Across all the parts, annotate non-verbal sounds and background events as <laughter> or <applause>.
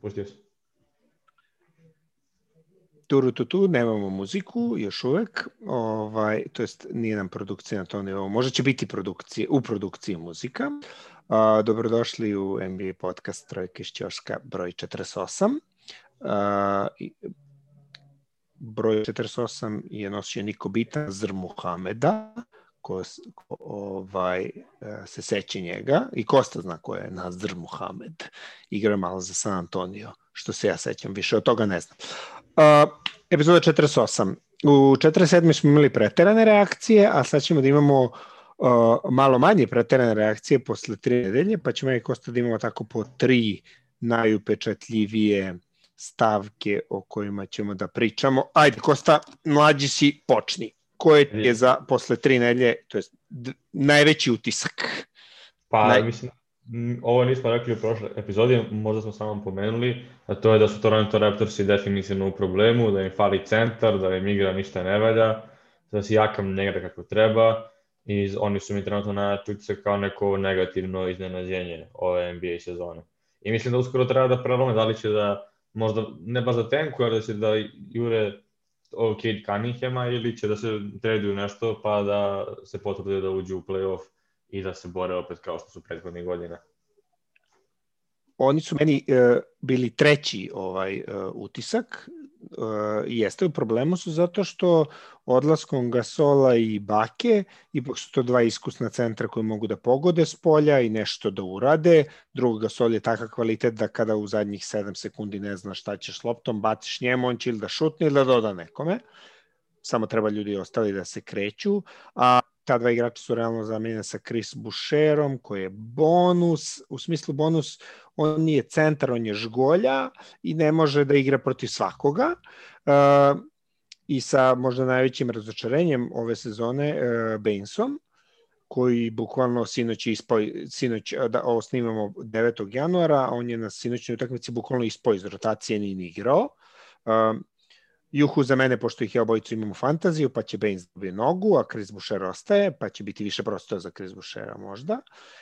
Pustio sam. Turu tu tu, nemamo muziku još uvek, ovaj, to jest nije nam produkcija na tom nivou. Možda će biti produkcije, u produkciji muzika. Uh, dobrodošli u NBA podcast Trojke iz Ćoška broj 48. Uh, broj 48 je nosio Niko Bitan Zr Muhameda, ko, ko ovaj, e, se seće njega i Kosta zna ko je Nazr Muhamed. Igra malo za San Antonio, što se ja sećam, više od toga ne znam. Uh, epizoda 48. U 47. smo imali preterane reakcije, a sad ćemo da imamo uh, malo manje preterane reakcije posle tri nedelje, pa ćemo i Kosta da imamo tako po tri najupečatljivije stavke o kojima ćemo da pričamo. Ajde, Kosta, mlađi si, počni. Koje je za posle tri nedelje, to je najveći utisak? Pa, Naj... mislim, ovo nismo rekli u prošloj epizodi, možda smo samo pomenuli, a to je da su Toronto Raptorsi definitivno u problemu, da im fali centar, da im igra ništa ne valja, da si Jakam ne igra kako treba i oni su mi trenutno na čutice kao neko negativno iznenađenje ove NBA sezone. I mislim da uskoro treba da prelome da li će da možda ne baš da tenku, ali da će da jure Kate Cunninghama ili će da se traduju nešto pa da se potvrde da uđu u playoff i da se bore opet kao što su prethodnih godina. Oni su meni uh, bili treći ovaj uh, utisak uh, jeste u problemu su zato što odlaskom Gasola i Bake, ipak su to dva iskusna centra koji mogu da pogode s polja i nešto da urade. Drugo, Gasol je takav kvalitet da kada u zadnjih 7 sekundi ne zna šta ćeš loptom, baciš njemu, on će ili da šutne ili da doda nekome. Samo treba ljudi ostali da se kreću. A ta dva igrača su realno zamenjena sa Chris Boucherom, koji je bonus, u smislu bonus, on nije centar, on je žgolja i ne može da igra protiv svakoga. Uh, I sa možda najvećim razočarenjem ove sezone, uh, Bainsom, koji bukvalno sinoć ispoj, sinoć, da ovo snimamo 9. januara, on je na sinoćnoj utakmici bukvalno ispoj iz rotacije ni igrao. Uh, Juhu za mene, pošto ih ja obojicu imamo fantaziju, pa će Baines dobije nogu, a Chris Boucher ostaje, pa će biti više prostora za Chris Bouchera možda.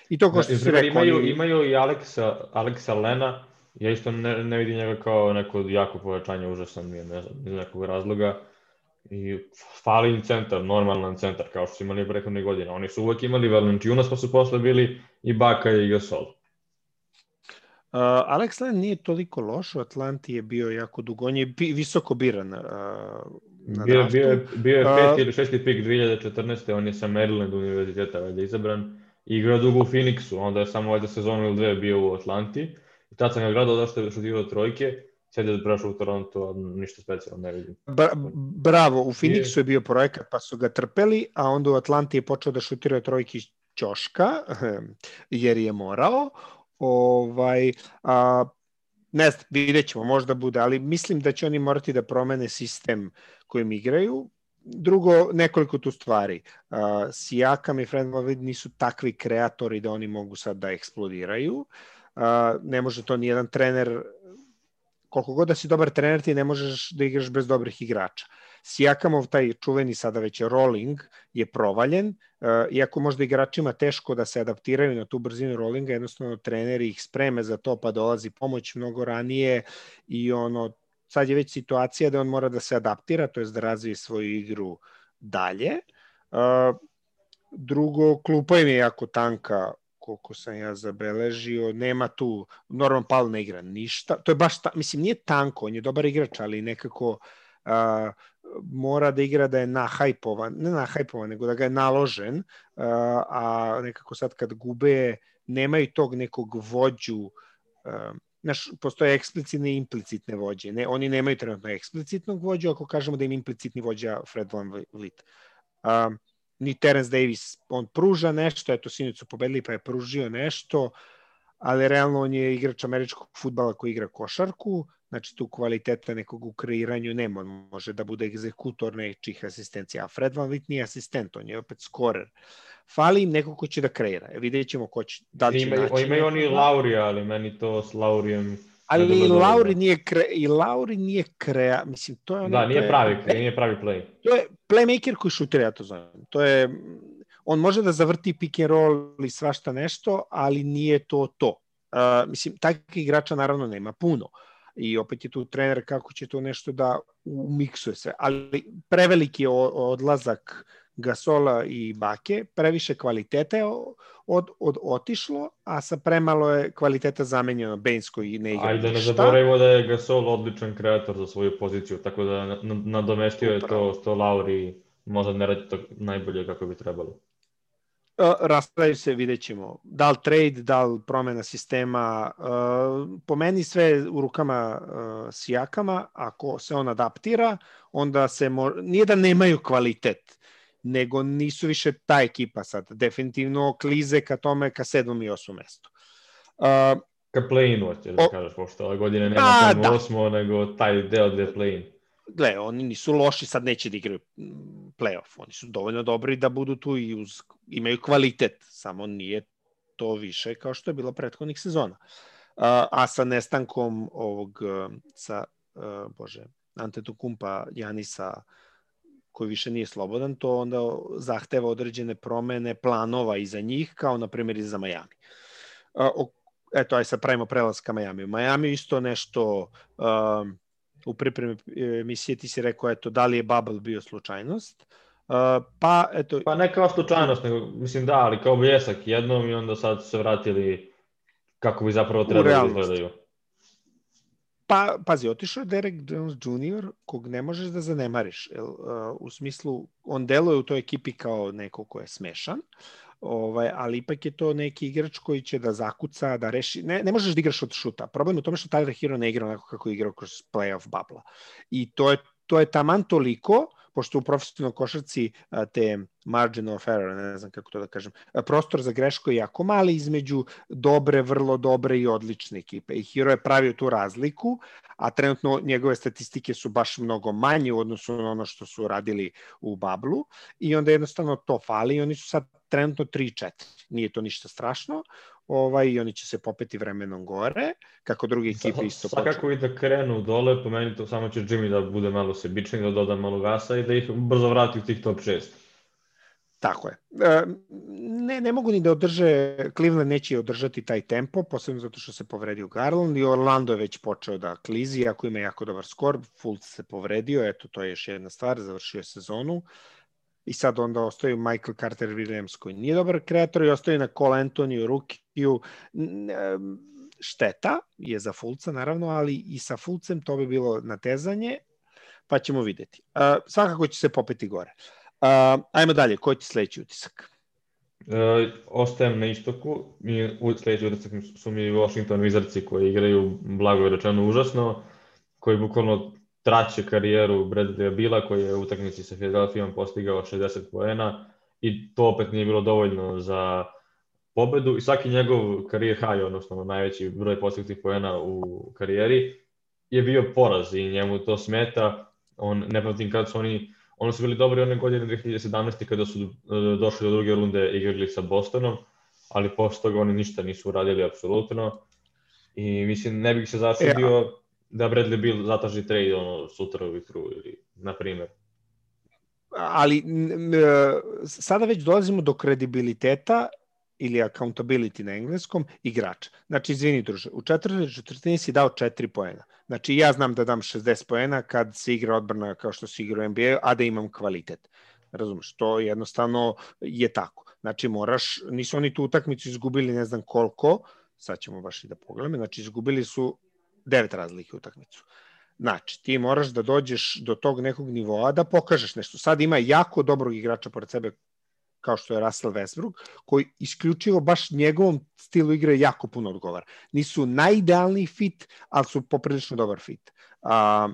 I to ko što si rekao... Imaju, oni... imaju i Alexa, Alexa Lena, ja isto ne, ne vidim njega kao neko jako povećanje, užasan mi je, ne znam, iz nekog razloga. I fali im centar, normalan centar, kao što su imali prethodne godine. Oni su uvek imali Valenčiunas, pa su posle bili i Baka i Gasol. Uh, Alex Len nije toliko loš, u Atlanti je bio jako dugo, on je bi, visoko biran uh, na bio, draftu. Bio, bio je peti uh, ili šesti pik 2014. On je sa Maryland univerziteta valjda izabran. Igrao dugo u Phoenixu, onda je samo valjda sezonu ili dve bio u Atlanti. I tad sam ga gledao da što je šutirao trojke. Sad je prešao u Toronto, a ništa specijalno ne vidim. Bra bravo, u Phoenixu je bio projekat pa su ga trpeli, a onda u Atlanti je počeo da šutira trojke iz ćoška, <laughs> jer je morao. Ovaj, a, ne znam, vidjet ćemo, možda bude, ali mislim da će oni morati da promene sistem kojim igraju. Drugo, nekoliko tu stvari. Uh, Sijakam i Fred Van nisu takvi kreatori da oni mogu sad da eksplodiraju. Uh, ne može to ni jedan trener koliko god da si dobar trener, ti ne možeš da igraš bez dobrih igrača. Sijakamov, taj čuveni sada već rolling, je provaljen, uh, iako možda igračima teško da se adaptiraju na tu brzinu rollinga, jednostavno treneri ih spreme za to, pa dolazi pomoć mnogo ranije i ono, sad je već situacija da on mora da se adaptira, to je da razvije svoju igru dalje. Uh, drugo, klupa im je jako tanka koliko sam ja zabeležio, nema tu, Norman Powell ne igra ništa, to je baš, ta, mislim, nije tanko, on je dobar igrač, ali nekako a, mora da igra da je nahajpovan, ne nahajpovan, nego da ga je naložen, a, nekako sad kad gube, nemaju tog nekog vođu, znaš, postoje eksplicitne i implicitne vođe. Ne, oni nemaju trenutno eksplicitnog vođu, ako kažemo da im implicitni vođa Fred Van Vliet. Um, ni Terence Davis, on pruža nešto, eto sinoć su pobedili pa je pružio nešto, ali realno on je igrač američkog futbala koji igra košarku, znači tu kvaliteta nekog u kreiranju nema, on može da bude egzekutor nečih asistencija, a Fred Van Vliet nije asistent, on je opet skorer. Fali im neko ko će da kreira, e, vidjet ćemo ko će, da li će Ima, naći. Imaju oni Laurija, ali meni to s Laurijem Ali i Lauri nije kre, i Lauri nije krea, mislim to je ono Da, nije pravi, je, nije pravi play. To je playmaker koji šutira, ja to znam. To je on može da zavrti pick and roll i svašta nešto, ali nije to to. Uh, mislim, takvih igrača naravno nema puno. I opet je tu trener kako će to nešto da umiksuje sve. Ali preveliki odlazak Gasola i Bake, previše kvaliteta je od, od otišlo, a sa premalo je kvaliteta zamenjeno Baines i ne igra Ajde, ne zaboravimo da je Gasol odličan kreator za svoju poziciju, tako da nadomestio je to što Lauri možda ne radi to najbolje kako bi trebalo. Raspravaju se, vidjet ćemo. Da li trade, da li promena sistema. Po meni sve u rukama Sijakama. Ako se on adaptira, onda se mo... nije da nemaju kvalitet, nego nisu više ta ekipa sad. Definitivno klize ka tome ka sedmom i osmom mestu. Ka play-inu, da kažeš, pošto ove godine nema tamo da. osmo, nego taj deo gde je play-in. Gle, oni nisu loši, sad neće da igraju play-off. Oni su dovoljno dobri da budu tu i uz, imaju kvalitet, samo nije to više kao što je bilo prethodnih sezona. Uh, a sa nestankom ovog, sa, uh, bože, Antetokumpa, Janisa, koji više nije slobodan, to onda zahteva određene promene planova i za njih, kao na primjer i za Miami. Uh, eto, aj sad pravimo prelaz ka Miami. U Miami isto nešto uh, u pripremi emisije ti si rekao, eto, da li je Bubble bio slučajnost? Uh, pa, eto... Pa ne kao slučajnost, nego, mislim da, ali kao bljesak jednom i onda sad se vratili kako bi zapravo trebali da izgledaju. Pa, pazi, otišao je Derek Jones Jr. kog ne možeš da zanemariš. uh, u smislu, on deluje u toj ekipi kao neko ko je smešan, ovaj, ali ipak je to neki igrač koji će da zakuca, da reši, ne, ne možeš da igraš od šuta. Problem je u tome što Tyler Hero ne igra onako kako je igrao kroz playoff babla. I to je, to je taman toliko, pošto u profesionalnoj košarci te margin of error, ne znam kako to da kažem, prostor za grešku je jako mali između dobre, vrlo dobre i odlične ekipe. I Hero je pravio tu razliku, a trenutno njegove statistike su baš mnogo manje u odnosu na ono što su radili u Bablu i onda jednostavno to fali i oni su sad trenutno 3-4. Nije to ništa strašno ovaj, i oni će se popeti vremenom gore, kako druge ekipe isto počne. Svakako i da krenu dole, po meni to samo će Jimmy da bude malo sebičan, da doda malo gasa i da ih brzo vrati u tih top 6. Tako je. E, ne, ne mogu ni da održe, Cleveland neće održati taj tempo, posebno zato što se povredio Garland i Orlando je već počeo da klizi, ako ima jako dobar skor, Fultz se povredio, eto to je još jedna stvar, završio je sezonu i sad onda ostaju Michael Carter Williams koji nije dobar kreator i ostaju na Cole Antoniju, Rukiju, šteta je za Fulca naravno, ali i sa Fulcem to bi bilo natezanje, pa ćemo videti. Uh, svakako će se popeti gore. Uh, ajmo dalje, koji ti sledeći utisak? E, ostajem na istoku i u sledeći utisak su mi Washington Wizardsi koji igraju blago rečeno užasno, koji bukvalno traće karijeru Bradley Bila koji je u utakmici sa Philadelphia postigao 60 poena i to opet nije bilo dovoljno za pobedu i svaki njegov karijer high, odnosno najveći broj postignutih poena u karijeri je bio poraz i njemu to smeta. On ne pamtim kad su oni oni su bili dobri one godine 2017. kada su e, došli do druge runde igrali sa Bostonom, ali posle toga oni ništa nisu uradili apsolutno. I mislim, ne bih se začudio ja da Bradley Bill zatraži trade ono, sutra ujutru ili na primjer. Ali sada već dolazimo do kredibiliteta ili accountability na engleskom, igrača. Znači, izvini druže, u četvrtoj četvrtini si dao 4 poena. Znači, ja znam da dam 60 poena kad se igra odbrana kao što se igra u NBA, a da imam kvalitet. Razumeš, to jednostavno je tako. Znači, moraš, nisu oni tu utakmicu izgubili ne znam koliko, sad ćemo baš i da pogledamo, znači izgubili su devet razlike utakmicu. Znači, ti moraš da dođeš do tog nekog nivoa da pokažeš nešto. Sad ima jako dobrog igrača pored sebe kao što je Russell Westbrook, koji isključivo baš njegovom stilu igre jako puno odgovara. Nisu najidealniji fit, ali su poprilično dobar fit. A,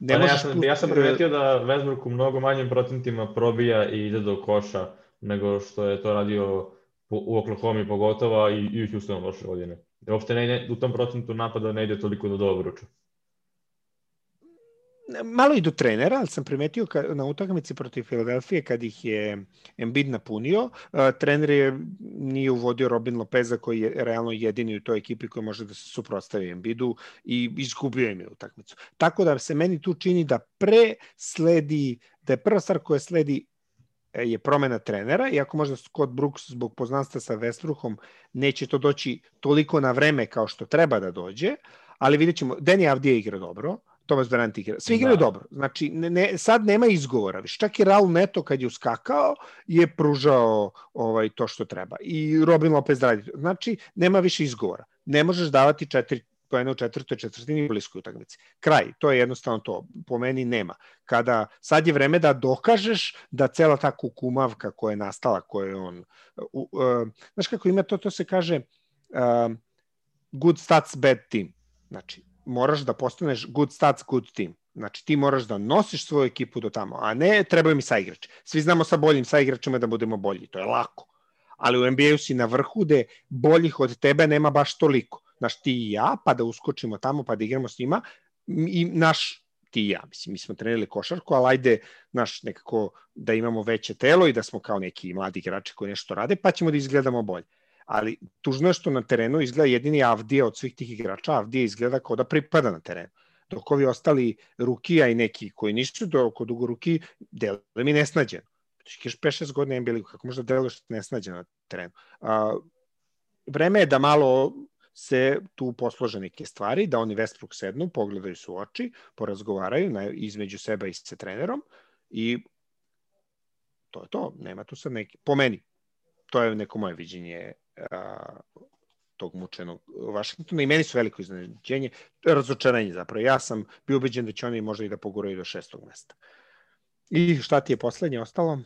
ne pa ne, ja, sam, ja sam primetio da Westbrook u mnogo manjim procentima probija i ide do koša nego što je to radio u Oklahoma pogotovo i, i u Houstonu loše godine. Uopšte ne, ne, u tom procentu napada ne ide toliko do dobruča. Malo i do trenera, ali sam primetio ka, na utakmici protiv Filadelfije kad ih je Embiid napunio, uh, trener je nije uvodio Robin Lopeza koji je realno jedini u toj ekipi koji može da se suprostavi Embiidu i izgubio im je utakmicu. Tako da se meni tu čini da pre sledi, da je prva stvar koja sledi je promena trenera, iako možda Scott Brooks zbog poznanstva sa Westbrookom neće to doći toliko na vreme kao što treba da dođe, ali vidjet ćemo, Danny Avdija igra dobro, Thomas Durant igra. Svi igraju da. dobro. Znači, ne, ne, sad nema izgovora. Viš, čak i Raul Neto kad je uskakao je pružao ovaj, to što treba. I Robin Lopez radi. Znači, nema više izgovora. Ne možeš davati četiri poena u četvrtoj četvrtini u bliskoj utakmici. Kraj, to je jednostavno to. Po meni nema. Kada sad je vreme da dokažeš da cela ta kukumavka koja je nastala, koja je on... Uh, uh, znaš kako ima to, to se kaže uh, good stats, bad team. Znači, moraš da postaneš good stats, good team. Znači, ti moraš da nosiš svoju ekipu do tamo, a ne trebaju mi saigrači. Svi znamo sa boljim saigračima da budemo bolji, to je lako. Ali u NBA-u si na vrhu gde boljih od tebe nema baš toliko. Znaš, ti i ja, pa da uskočimo tamo, pa da igramo s njima, i naš ti i ja, mislim, mi smo trenirali košarku, ali ajde, naš, nekako da imamo veće telo i da smo kao neki mladi igrači koji nešto rade, pa ćemo da izgledamo bolje ali tužno je što na terenu izgleda jedini Avdija od svih tih igrača, Avdija izgleda kao da pripada na terenu. Dok ovi ostali Rukija i neki koji nisu toliko dugo Ruki, deluje mi nesnađen. Čekaj, 5-6 godina NBA ligu, kako možda deluješ nesnađen na terenu. A, vreme je da malo se tu poslože neke stvari, da oni Westbrook sednu, pogledaju su u oči, porazgovaraju na, između seba i sa trenerom i to je to. Nema tu sad neki, po meni, to je neko moje viđenje a, tog mučenog Vašingtona i meni su veliko iznenađenje, razočarenje zapravo. Ja sam bio ubeđen da će oni možda i da poguraju do šestog mesta. I šta ti je poslednje ostalo?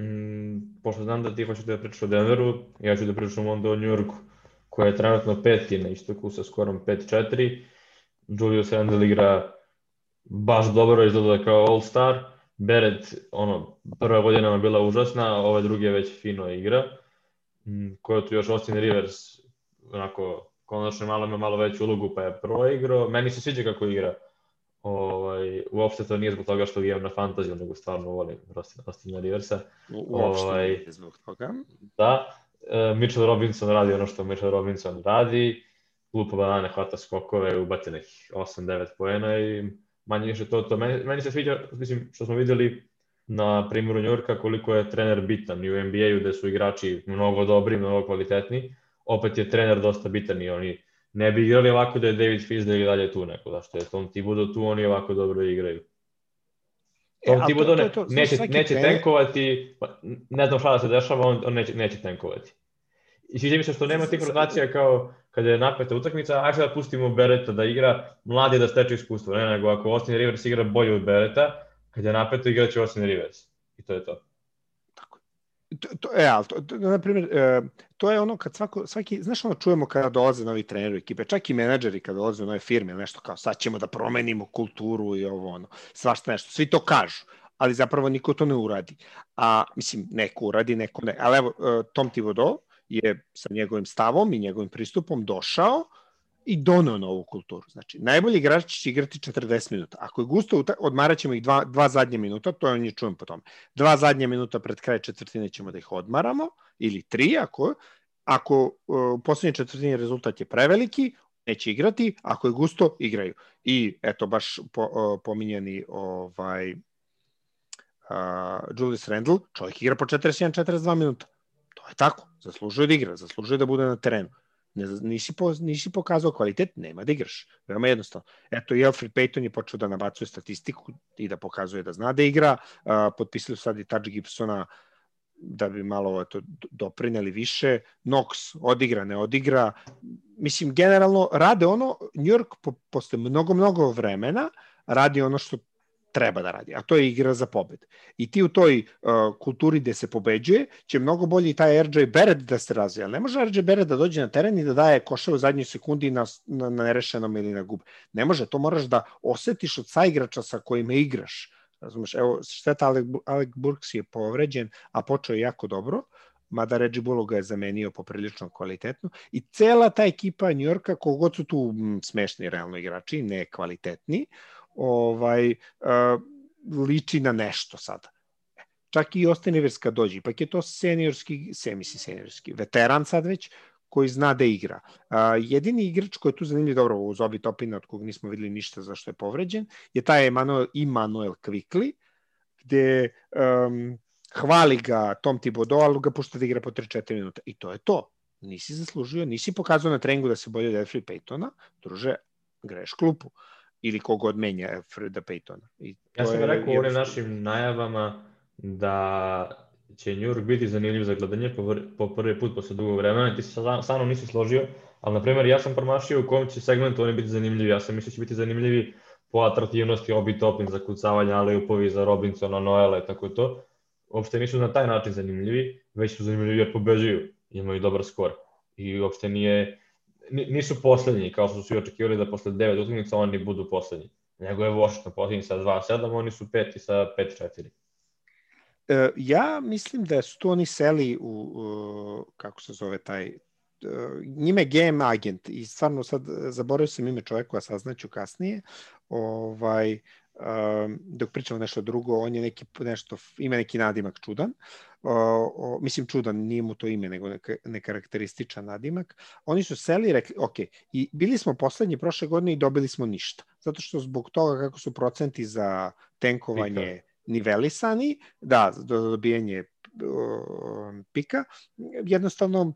Mm, pošto znam da ti hoćeš da pričaš o Denveru, ja ću da pričam onda o Njurku, koja je trenutno peti na istoku sa skorom 5-4. Julius Randle igra baš dobro, izgleda kao all-star. Beret, ono, prva godina je bila užasna, ove druge već fino igra Mm, ko je tu još Austin Rivers, onako, konačno malo ima malo veću ulogu, pa je proigrao. Meni se sviđa kako igra. Ovaj, uopšte to nije zbog toga što imam na fantaziju, nego stvarno volim Austin Riversa. Uopšte ovaj, nije zbog toga. Da, Mitchell Robinson radi ono što Mitchell Robinson radi, lupa banane, hvata skokove, ubate nekih 8-9 poena i manje više to, to. Meni, meni se sviđa, mislim, što smo videli na primjeru Njurka koliko je trener bitan i u NBA-u gde su igrači mnogo dobri, mnogo kvalitetni, opet je trener dosta bitan i oni ne bi igrali ovako da je David Fisdale i dalje tu neko, zašto je Tom Thibodeau tu, oni ovako dobro igraju. E, Tom e, Thibodeau ne, to, neće, neće trener... tenkovati, pa, ne znam šta da se dešava, on, on neće, neće tenkovati. I sviđa mi se što nema tih rotacija kao kada je napeta utakmica, ajde da pustimo Bereta da igra, mladi da steče iskustvo, ne nego ako Austin Rivers igra bolje od Bereta, kad je napeto igraće Austin Rivers. I to je to. Tako. To, to, e, ali to, to, na primjer, e, to je ono kad svako, svaki, znaš ono čujemo kada dolaze novi treneri ekipe, čak i menadžeri kada dolaze u nove firme, nešto kao sad ćemo da promenimo kulturu i ovo ono, svašta nešto, svi to kažu ali zapravo niko to ne uradi. A, mislim, neko uradi, neko ne. Ali evo, e, Tom Thibodeau je sa njegovim stavom i njegovim pristupom došao i donao novu kulturu. Znači, najbolji igrač će igrati 40 minuta. Ako je gusto, odmarat ćemo ih dva, dva zadnje minuta, to je on je čujem po tome. Dva zadnje minuta pred kraj četvrtine ćemo da ih odmaramo, ili tri, ako, ako u poslednje četvrtine rezultat je preveliki, neće igrati, ako je gusto, igraju. I eto, baš po, pominjeni ovaj, uh, Julius Randle, čovjek igra po 41-42 minuta. To je tako, zaslužuje da igra, zaslužuje da bude na terenu ne, nisi, po, nisi pokazao kvalitet, nema da igraš. Veoma jednostavno. Eto, i Alfred Payton je počeo da nabacuje statistiku i da pokazuje da zna da igra. Uh, potpisali su sad i Touch Gibsona da bi malo eto, doprineli više. Knox odigra, ne odigra. Mislim, generalno rade ono, New York po, posle mnogo, mnogo vremena radi ono što treba da radi, a to je igra za pobed. I ti u toj uh, kulturi gde se pobeđuje će mnogo bolje i taj RJ Barrett da se razvija. Ne može RJ Barrett da dođe na teren i da daje koša u zadnjoj sekundi na, na, na nerešenom ili na gub. Ne može, to moraš da osetiš od saigrača sa kojima igraš. Razumeš, evo, šteta Alec, Alec Burks je povređen, a počeo je jako dobro, mada Reggie Bullock ga je zamenio poprilično kvalitetno i cela ta ekipa New Yorka, kogod su tu m, smešni realno igrači, ne kvalitetni, ovaj, uh, liči na nešto sada. Čak i kad dođe, ipak je to seniorski, se misli seniorski, veteran sad već, koji zna da igra. Uh, jedini igrač koji je tu zanimljiv, dobro, uz Obi Topina, od kog nismo videli ništa zašto je povređen, je taj Emanuel, Emanuel Kvikli, gde um, hvali ga Tom Thibodeau, ali ga pušta da igra po 3-4 minuta. I to je to. Nisi zaslužio, nisi pokazao na treningu da se bolje od Elfrey Paytona, druže, greš klupu ili kogod menja Freda Paytona. I ja sam je, rekao u onim našim najavama da će New York biti zanimljiv za gledanje po, po prvi put posle dugo vremena. Ti se sa, sa mnom nisi složio, ali na primjer ja sam promašio u kom će segmentu oni biti zanimljivi. Ja sam mislio da će biti zanimljivi po atraktivnosti Obi Topin za kucavanje, ali upovi za Robinsona, Noela i tako to. Uopšte nisu na taj način zanimljivi, već su zanimljivi jer pobeđuju, imaju dobar skor. I uopšte nije, nisu poslednji, kao što su i očekivali da posle 9 utakmica oni budu poslednji. Nego je Washington poslednji sa 2-7, oni su peti sa 5-4. E, ja mislim da su to oni seli u, u kako se zove taj njime GM agent i stvarno sad zaboravio sam ime čoveka, saznaću kasnije, ovaj, um, dok pričamo nešto drugo, on je neki nešto, ima neki nadimak čudan, o, o, mislim čudan, nije mu to ime, nego neka, nekarakterističan nadimak. Oni su seli i rekli, ok, i bili smo poslednji prošle godine i dobili smo ništa, zato što zbog toga kako su procenti za tenkovanje Pika. nivelisani, da, do dobijanje pika, jednostavno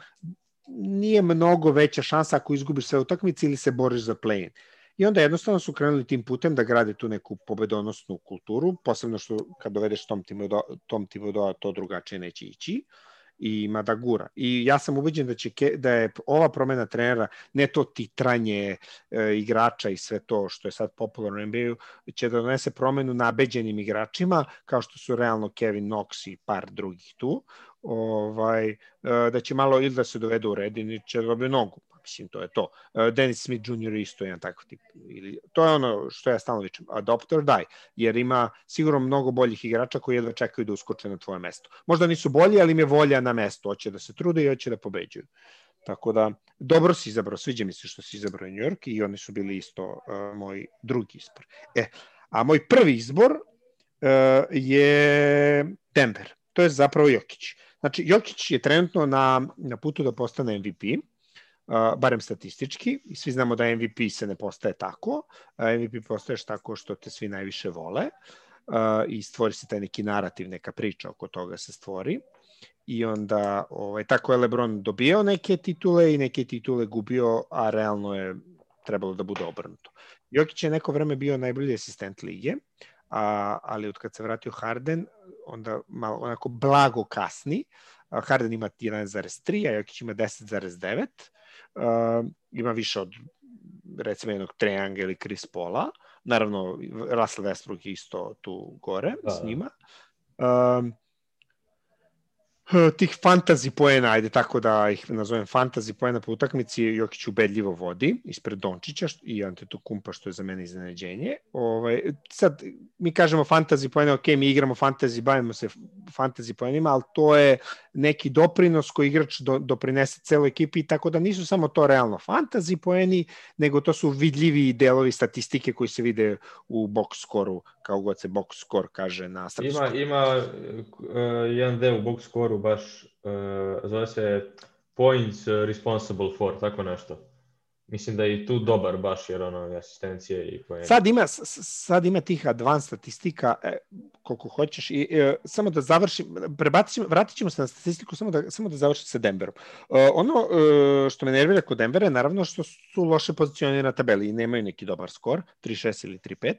nije mnogo veća šansa ako izgubiš sve utakmice ili se boriš za play-in. I onda jednostavno su krenuli tim putem da grade tu neku pobedonosnu kulturu, posebno što kad dovedeš Tom Thibodeau, Tom Thibodeau to drugačije neće ići i ima da gura. I ja sam ubeđen da, će, da je ova promena trenera, ne to titranje e, igrača i sve to što je sad popularno u NBA-u, će da donese promenu nabeđenim igračima, kao što su realno Kevin Knox i par drugih tu, ovaj, e, da će malo ili da se dovede u red ili će da dobije nogu. Pa, mislim, to je to. E, Dennis Smith Jr. isto je jedan takav tip. Ili, to je ono što ja stalno vičem. Adopt or die. Jer ima sigurno mnogo boljih igrača koji jedva čekaju da uskoče na tvoje mesto. Možda nisu bolji, ali im je volja na mesto. Hoće da se trude i hoće da pobeđuju. Tako da, dobro si izabrao, sviđa mi se što si izabrao New York i oni su bili isto uh, moj drugi izbor. E, a moj prvi izbor uh, je Denver. To je zapravo Jokić. Znači, Jokić je trenutno na, na putu da postane MVP, uh, barem statistički, i svi znamo da MVP se ne postaje tako, uh, MVP postaješ tako što te svi najviše vole uh, i stvori se taj neki narativ, neka priča oko toga se stvori i onda ovaj, tako je Lebron dobio neke titule i neke titule gubio, a realno je trebalo da bude obrnuto. Jokić je neko vreme bio najbolji asistent lige, a, ali od kad se vratio Harden, onda malo onako blago kasni. Harden ima 11,3, a Jokić ima 10,9. Uh, ima više od recimo jednog Treyanga ili Chris Paula. Naravno, Russell Westbrook je isto tu gore da, s da. njima. Uh, tih fantasy poena, ajde tako da ih nazovem fantasy poena po utakmici, Jokić ubedljivo vodi ispred Dončića i Antetokumpa što je za mene iznenađenje. Ovaj, sad, mi kažemo fantasy poena, ok, mi igramo fantasy, bavimo se fantasy poenima, ali to je neki doprinos koji igrač do, doprinese celoj ekipi, tako da nisu samo to realno fantasy poeni, nego to su vidljivi delovi statistike koji se vide u box skoru, kao god se box score kaže na srpskom. Ima, ima uh, jedan deo u box scoru baš, uh, zove se points responsible for, tako nešto. Mislim da je i tu dobar baš jer ono asistencije i poene. Sad ima sad ima tih advanced statistika e, koliko hoćeš i e, samo da završim prebacimo vratićemo se na statistiku samo da samo da završim sa Denverom. E, ono e, što me nervira kod Denvera je naravno što su loše pozicionirani na tabeli i nemaju neki dobar skor, 3-6 ili 3-5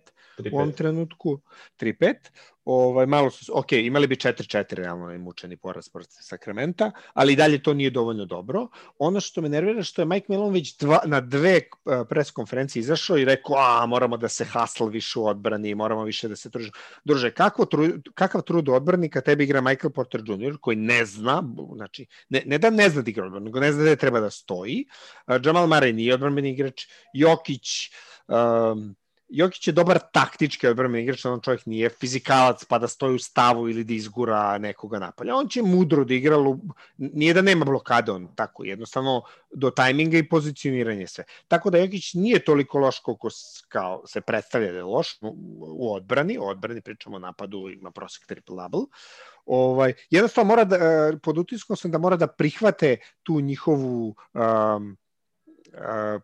u ovom trenutku 3-5 ovaj, malo su, ok, imali bi 4-4 realno i mučeni poraz protiv Sakramenta, ali dalje to nije dovoljno dobro. Ono što me nervira što je Mike Malone već dva, na dve eh, pres konferencije izašao i rekao, a moramo da se hasl više u odbrani, moramo više da se truže. Druže, kako tru, kakav trud u odbrani kad tebi igra Michael Porter Jr. koji ne zna, znači, ne, ne da ne zna da igra odbrani, nego ne zna da je treba da stoji. Uh, Jamal Murray nije odbranbeni igrač, Jokić, um, Jokić je dobar taktički odbrani igrač, on čovjek nije fizikalac pa da stoji u stavu ili da izgura nekoga napolja. On će mudro da igra, nije da nema blokade, on tako jednostavno do tajminga i pozicioniranje sve. Tako da Jokić nije toliko loš koliko kao se predstavlja da je loš u odbrani, u odbrani pričamo o napadu, ima prosek triple double. Ovaj, jednostavno mora da, e, pod utiskom sam da mora da prihvate tu njihovu um, uh,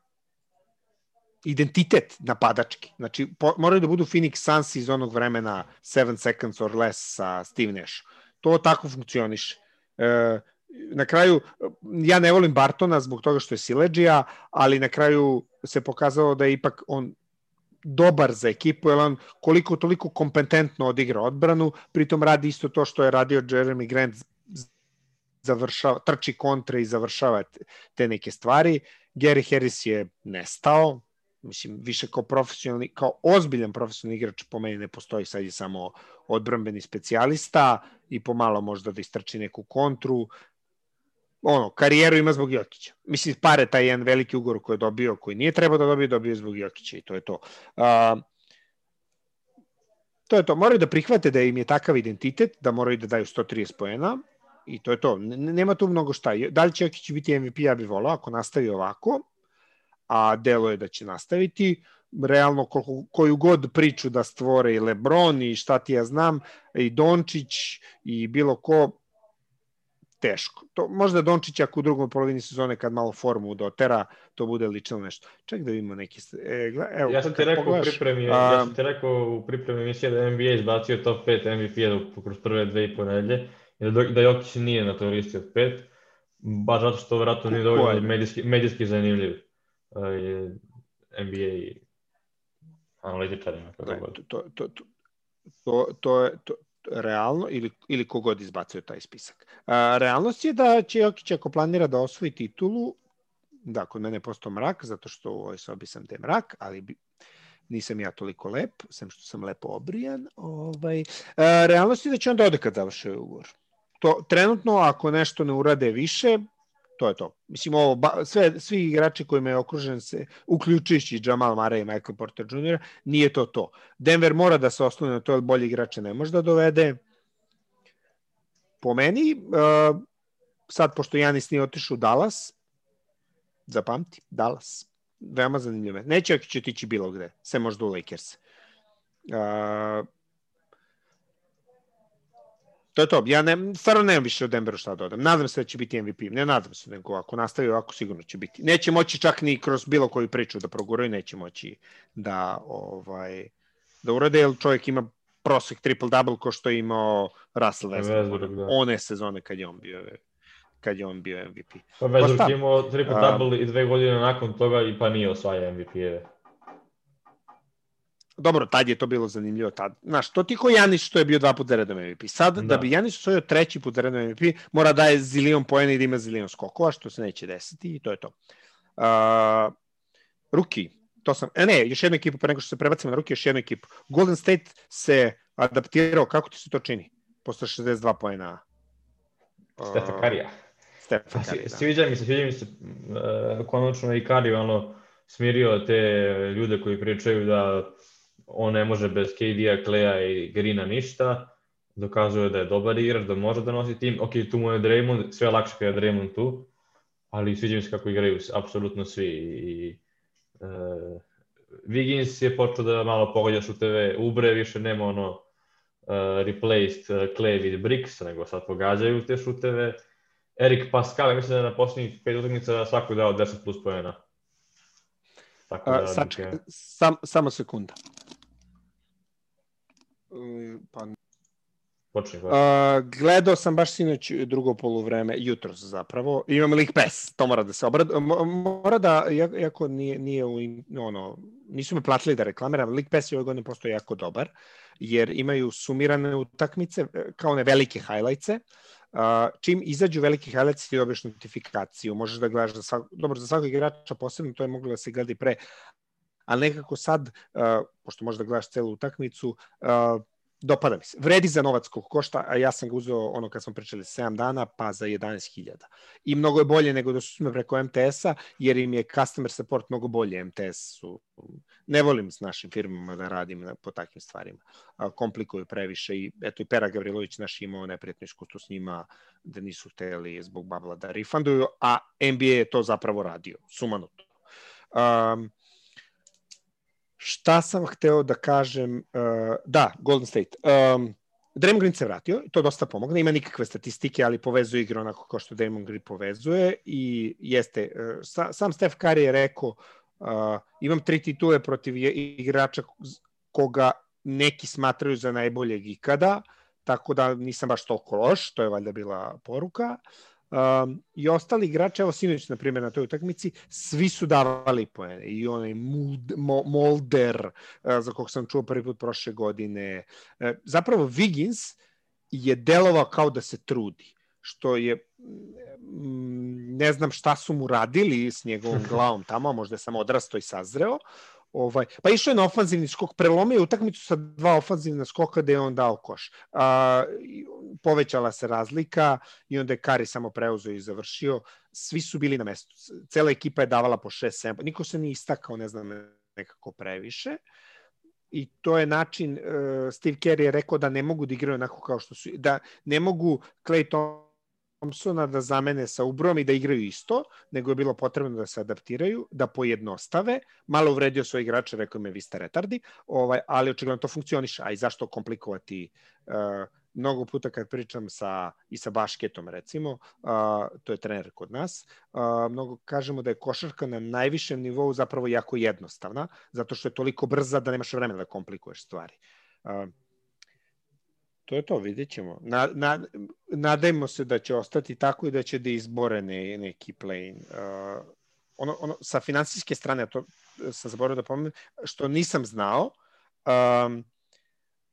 identitet napadački. Znači, po, moraju da budu Phoenix Suns iz onog vremena 7 seconds or less sa Steve Nash. To tako funkcioniše. E, na kraju, ja ne volim Bartona zbog toga što je sileđija, ali na kraju se pokazalo da je ipak on dobar za ekipu, jer on koliko toliko kompetentno odigra odbranu, pritom radi isto to što je radio Jeremy Grant, završava, trči kontre i završava te neke stvari. Gary Harris je nestao, mislim, više kao profesionalni, kao ozbiljan profesionalni igrač po meni ne postoji, sad je samo odbrambeni specijalista i pomalo možda da istrči neku kontru, ono, karijeru ima zbog Jokića. Mislim, pare taj jedan veliki ugor koji je dobio, koji nije trebao da dobije, dobio zbog Jokića i to je to. Uh, to je to. Moraju da prihvate da im je takav identitet, da moraju da daju 130 poena i to je to. Nema tu mnogo šta. Da li će Jokić biti MVP, ja bih volao, ako nastavi ovako, a delo je da će nastaviti, realno koliko, koju god priču da stvore i Lebron i šta ti ja znam, i Dončić i bilo ko, teško. To, možda Dončić ako u drugom polovini sezone kad malo formu dotera, to bude lično nešto. Ček da vidimo neki... E, gleda, evo, ja sam ti rekao pogledaš, u pripremi, a... ja sam ti rekao u pripremi emisije da NBA izbacio top 5 MVP-a kroz prve dve i po nedelje, da, da Jokić nije na toj listi od pet, baš zato što vratno nije dovoljno medijski, medijski zanimljiv NBA analitičarima. Ne, to, to, to, to, to, je, to, realno ili, ili kogod izbacuje taj spisak. A, realnost je da će Jokić ako planira da osvoji titulu, da, kod mene je postao mrak, zato što u ovoj sobi sam te mrak, ali bi, nisam ja toliko lep, sem što sam lepo obrijan. Ovaj, a, realnost je da će on da ode kad završe ugovor. To, trenutno, ako nešto ne urade više, to je to. Mislim, ovo, ba, sve, svi igrači kojima je okružen se, uključujući Jamal Murray i Michael Porter Jr., nije to to. Denver mora da se oslone na to, jer bolji igrače ne može da dovede. Po meni, uh, sad, pošto Janis nije otišao u Dallas, zapamti, Dallas, veoma zanimljivo. Neće ako će otići bilo gde, sve možda u Lakers. Uh, To je to. Ja ne, stvarno nemam više o Denveru šta da dodam. Nadam se da će biti MVP. Ne nadam se, nego ako nastavi ovako sigurno će biti. Neće moći čak ni kroz bilo koju priču da proguraju, neće moći da ovaj da urade, jer čovjek ima prosek triple-double ko što je imao Russell Westbrook. Da. One sezone kad je on bio kad je on bio MVP. Pa Westbrook je imao triple-double i dve godine nakon toga i pa nije osvaja MVP-eve. Dobro, tad je to bilo zanimljivo. Tad. Znaš, to ti ko Janis što je bio dva puta redom MVP. Sad, da, da bi Janis osvojio treći put redom MVP, mora da je zilion pojena i da ima zilion skokova, što se neće desiti i to je to. Uh, ruki, to sam, e, ne, još jednu ekipu, pre nego što se prebacimo na ruki, još jednu ekipu. Golden State se adaptirao, kako ti se to čini? Posle 62 pojena. Uh, Stefa Karija. Stefa Karija, da. Sviđa mi se, sviđa mi se, uh, konačno i Karija, ono, smirio te ljude koji pričaju da on ne može bez KD-a, Kleja i Grina ništa, dokazuje da je dobar igrač, da može da nosi tim, ok, tu mu je Draymond, sve je lakše kada je Draymond tu, ali sviđa mi se kako igraju apsolutno svi i uh, Wiggins je počeo da malo pogađa šuteve, Ubre više nema ono uh, replaced uh, Clay with bricks, nego sad pogađaju te šuteve. Erik Pascal, mislim da je na poslednjih pet utakmica svako dao 10 plus pojena. Tako da, A, sačka, sam, samo sekunda. Pa, Počne, uh, gledao sam baš sinoć drugo poluvreme, jutro zapravo. Imam League Pass, to mora da se obrad... Mora da, jako nije, nije u, ono, nisu me platili da reklamiram, League Pass je ove godine postao jako dobar, jer imaju sumirane utakmice, kao ne velike hajlajce, Uh, čim izađu veliki highlights ti dobiješ notifikaciju, možeš da gledaš za svak, dobro, za svakog igrača posebno, to je moglo da se gleda i pre, ali nekako sad, pošto možeš da gledaš celu utakmicu, dopada mi se. Vredi za novac koliko košta, a ja sam ga uzeo ono kad smo pričali 7 dana, pa za 11.000. I mnogo je bolje nego da su sme preko MTS-a, jer im je customer support mnogo bolje. MTS su... Ne volim s našim firmama da radim po takvim stvarima. A, komplikuju previše i eto i Pera Gavrilović naš imao neprijatno iskustvo s njima da nisu hteli zbog babla da refunduju, a NBA je to zapravo radio, sumanuto. Um, Šta sam hteo da kažem? Uh, da, Golden State. Um, Draymond Green se vratio, to dosta pomogne, ima nikakve statistike, ali povezuje igru onako kao što Draymond Green povezuje i jeste, uh, sa, sam Steph Curry je rekao uh, imam tri titule protiv igrača koga neki smatraju za najboljeg ikada, tako da nisam baš toliko loš, to je valjda bila poruka. Um, I ostali igrači, evo Sinović, na primjer, na toj utakmici, svi su davali poene. I onaj Mold, Molder, uh, za kog sam čuo prvi put prošle godine. Uh, zapravo, Wiggins je delovao kao da se trudi što je mm, ne znam šta su mu radili s njegovom <laughs> glavom tamo, možda je samo odrasto i sazreo, Ovaj, pa išao je na ofanzivni skok, prelomio utakmicu sa dva ofanzivna skoka gde je on dao koš. A, povećala se razlika i onda je Kari samo preuzeo i završio. Svi su bili na mestu. Cela ekipa je davala po 6-7. Niko se nije istakao, ne znam, nekako previše. I to je način, uh, Steve Kerr je rekao da ne mogu da igraju onako kao što su, da ne mogu Clay Thompsona da zamene sa Ubrom i da igraju isto, nego je bilo potrebno da se adaptiraju, da pojednostave. Malo uvredio svoje igrače, rekao im je vi ste retardi, ovaj, ali očigledno to funkcioniše. A i zašto komplikovati uh, mnogo puta kad pričam sa, i sa Bašketom recimo, uh, to je trener kod nas, uh, mnogo kažemo da je košarka na najvišem nivou zapravo jako jednostavna, zato što je toliko brza da nemaš vremena da komplikuješ stvari. Uh, to je to, vidjet ćemo. Na, na, nadajmo se da će ostati tako i da će da izbore ne, neki play uh, ono, ono, sa finansijske strane, to sam zaboravio da pomenem, što nisam znao, um,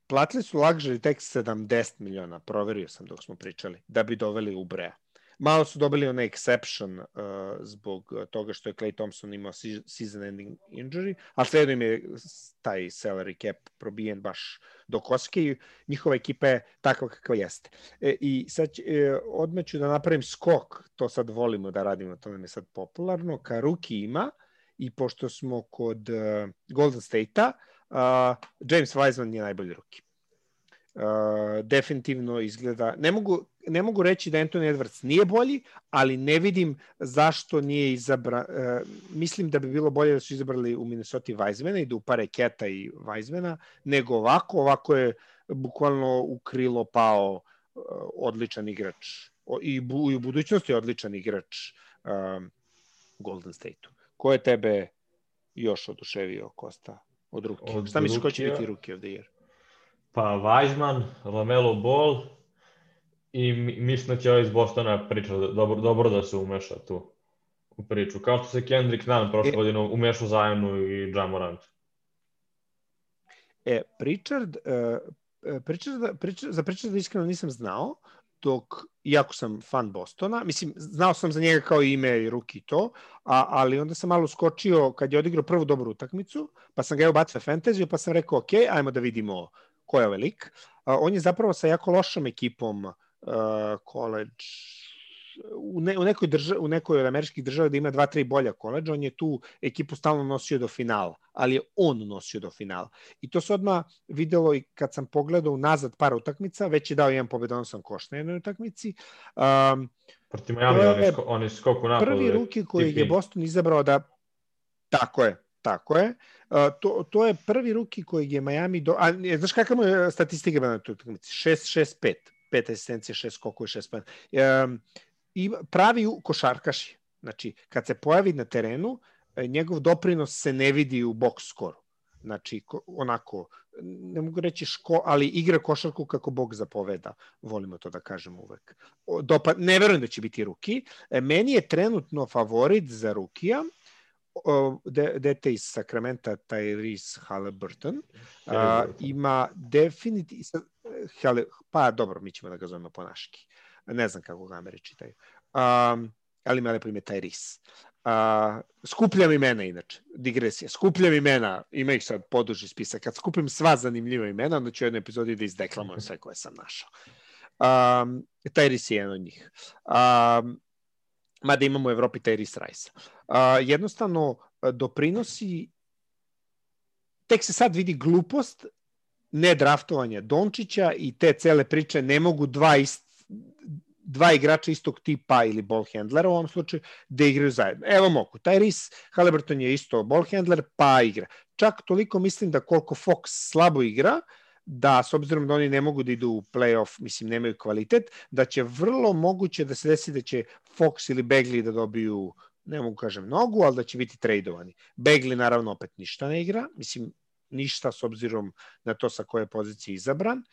platili su luxury tek 70 miliona, proverio sam dok smo pričali, da bi doveli u Brea. Malo su dobili onaj exception uh, zbog toga što je Clay Thompson imao season ending injury, ali svejedno im je taj salary cap probijen baš do koske i njihova ekipa je takva kakva jeste. E, I sad e, odmah ću da napravim skok, to sad volimo da radimo, to nam je sad popularno, ka ruki ima i pošto smo kod uh, Golden State-a, uh, James Wiseman je najbolji ruki. Uh, definitivno izgleda, ne mogu, ne mogu reći da Anthony Edwards nije bolji, ali ne vidim zašto nije izabra... Uh, mislim da bi bilo bolje da su izabrali u Minnesota Weizmana i da upare Keta i Weizmana, nego ovako, ovako je bukvalno u krilo pao uh, odličan igrač i, bu, i u budućnosti odličan igrač um, Golden State-u. Ko je tebe još oduševio, Kosta, od ruke? Od Šta misliš ko će biti ruke of the year? Pa Weizman, Lamelo Ball i mislim da će ovaj iz Bostona priča da, dobro, dobro da se umeša tu u priču. Kao što se Kendrick Nunn prošle e, godine umešao zajedno i Jamorant. E, Pritchard, uh, Pritchard, Pritchard, za Pritchard iskreno nisam znao, dok, iako sam fan Bostona, mislim, znao sam za njega kao ime i ruki to, a, ali onda sam malo skočio kad je odigrao prvu dobru utakmicu, pa sam ga je ubacio fantasy, pa sam rekao, ok, ajmo da vidimo ko je ovaj lik. On je zapravo sa jako lošom ekipom uh, college u, ne, u, nekoj drža, u nekoj od američkih država da ima dva, tri bolja koleđa, on je tu ekipu stalno nosio do finala, ali je on nosio do finala. I to se odmah videlo i kad sam pogledao nazad par utakmica, već je dao jedan pobedonosan koš na jednoj utakmici. Um, Protiv Miami, on je, on je skoku napad. Prvi ruki koji je Boston izabrao da Tako je, Tako je. Uh, to, to je prvi ruki kojeg je Miami... Do... A, znaš kakva mu je statistika na toj utakmici? 6-6-5. Pet asistencije, 6 skokova i 6 um, I pravi košarkaš je. Znači, kad se pojavi na terenu, e, njegov doprinos se ne vidi u box skoru. Znači, onako, ne mogu reći ško, ali igra košarku kako Bog zapoveda. Volimo to da kažemo uvek. Dopa, ne verujem da će biti ruki. E, meni je trenutno favorit za rukija, de, dete iz Sakramenta, Tyrese Halliburton, a, ima definitivno, pa dobro, mi ćemo da ga zovemo po naški. Ne znam kako ga Ameri čitaju. Um, ali ima lepo ime Tyrese. A, skupljam imena inače, digresija. Skupljam imena, ima ih sad poduži spisak. Kad skupim sva zanimljiva imena, onda ću u jednoj epizodi da izdeklamujem sve koje sam našao. Um, Tyrese je jedan od njih. Um, mada imamo u Evropi Tyrese Rice. Uh, jednostavno doprinosi tek se sad vidi glupost ne draftovanja Dončića i te cele priče ne mogu dva ist, dva igrača istog tipa ili ball handlera u ovom slučaju da igraju zajedno. Evo mogu, Tyrese Halliburton je isto ball handler, pa igra. Čak toliko mislim da koliko Fox slabo igra, uh, da s obzirom da oni ne mogu da idu u playoff, mislim nemaju kvalitet, da će vrlo moguće da se desi da će Fox ili Bagley da dobiju ne mogu kažem mnogo, ali da će biti tradovani. Bagley naravno opet ništa ne igra, mislim ništa s obzirom na to sa koje pozicije izabran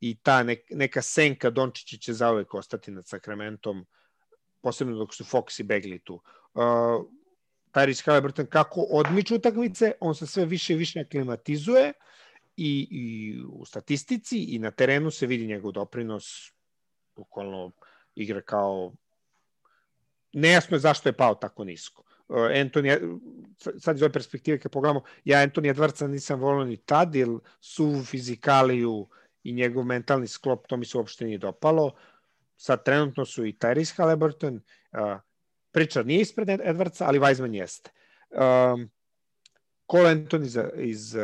i ta neka senka Dončića će zauvek ostati nad Sakramentom, posebno dok su Fox i Begli tu. Uh, Tyrese Halliburton kako odmiču utakmice, on se sve više i više aklimatizuje i, i u statistici i na terenu se vidi njegov doprinos bukvalno igra kao nejasno je zašto je pao tako nisko. Uh, Anthony, sad iz ove perspektive kad pogledamo, ja Anthony Edwardsa nisam volio ni tad, jer su fizikaliju i njegov mentalni sklop, to mi se uopšte nije dopalo. Sad trenutno su i Tyrese Halliburton, uh, Pričar nije ispred Edwardsa, ali Weizman jeste. Um, Cole Anthony iz, iz uh,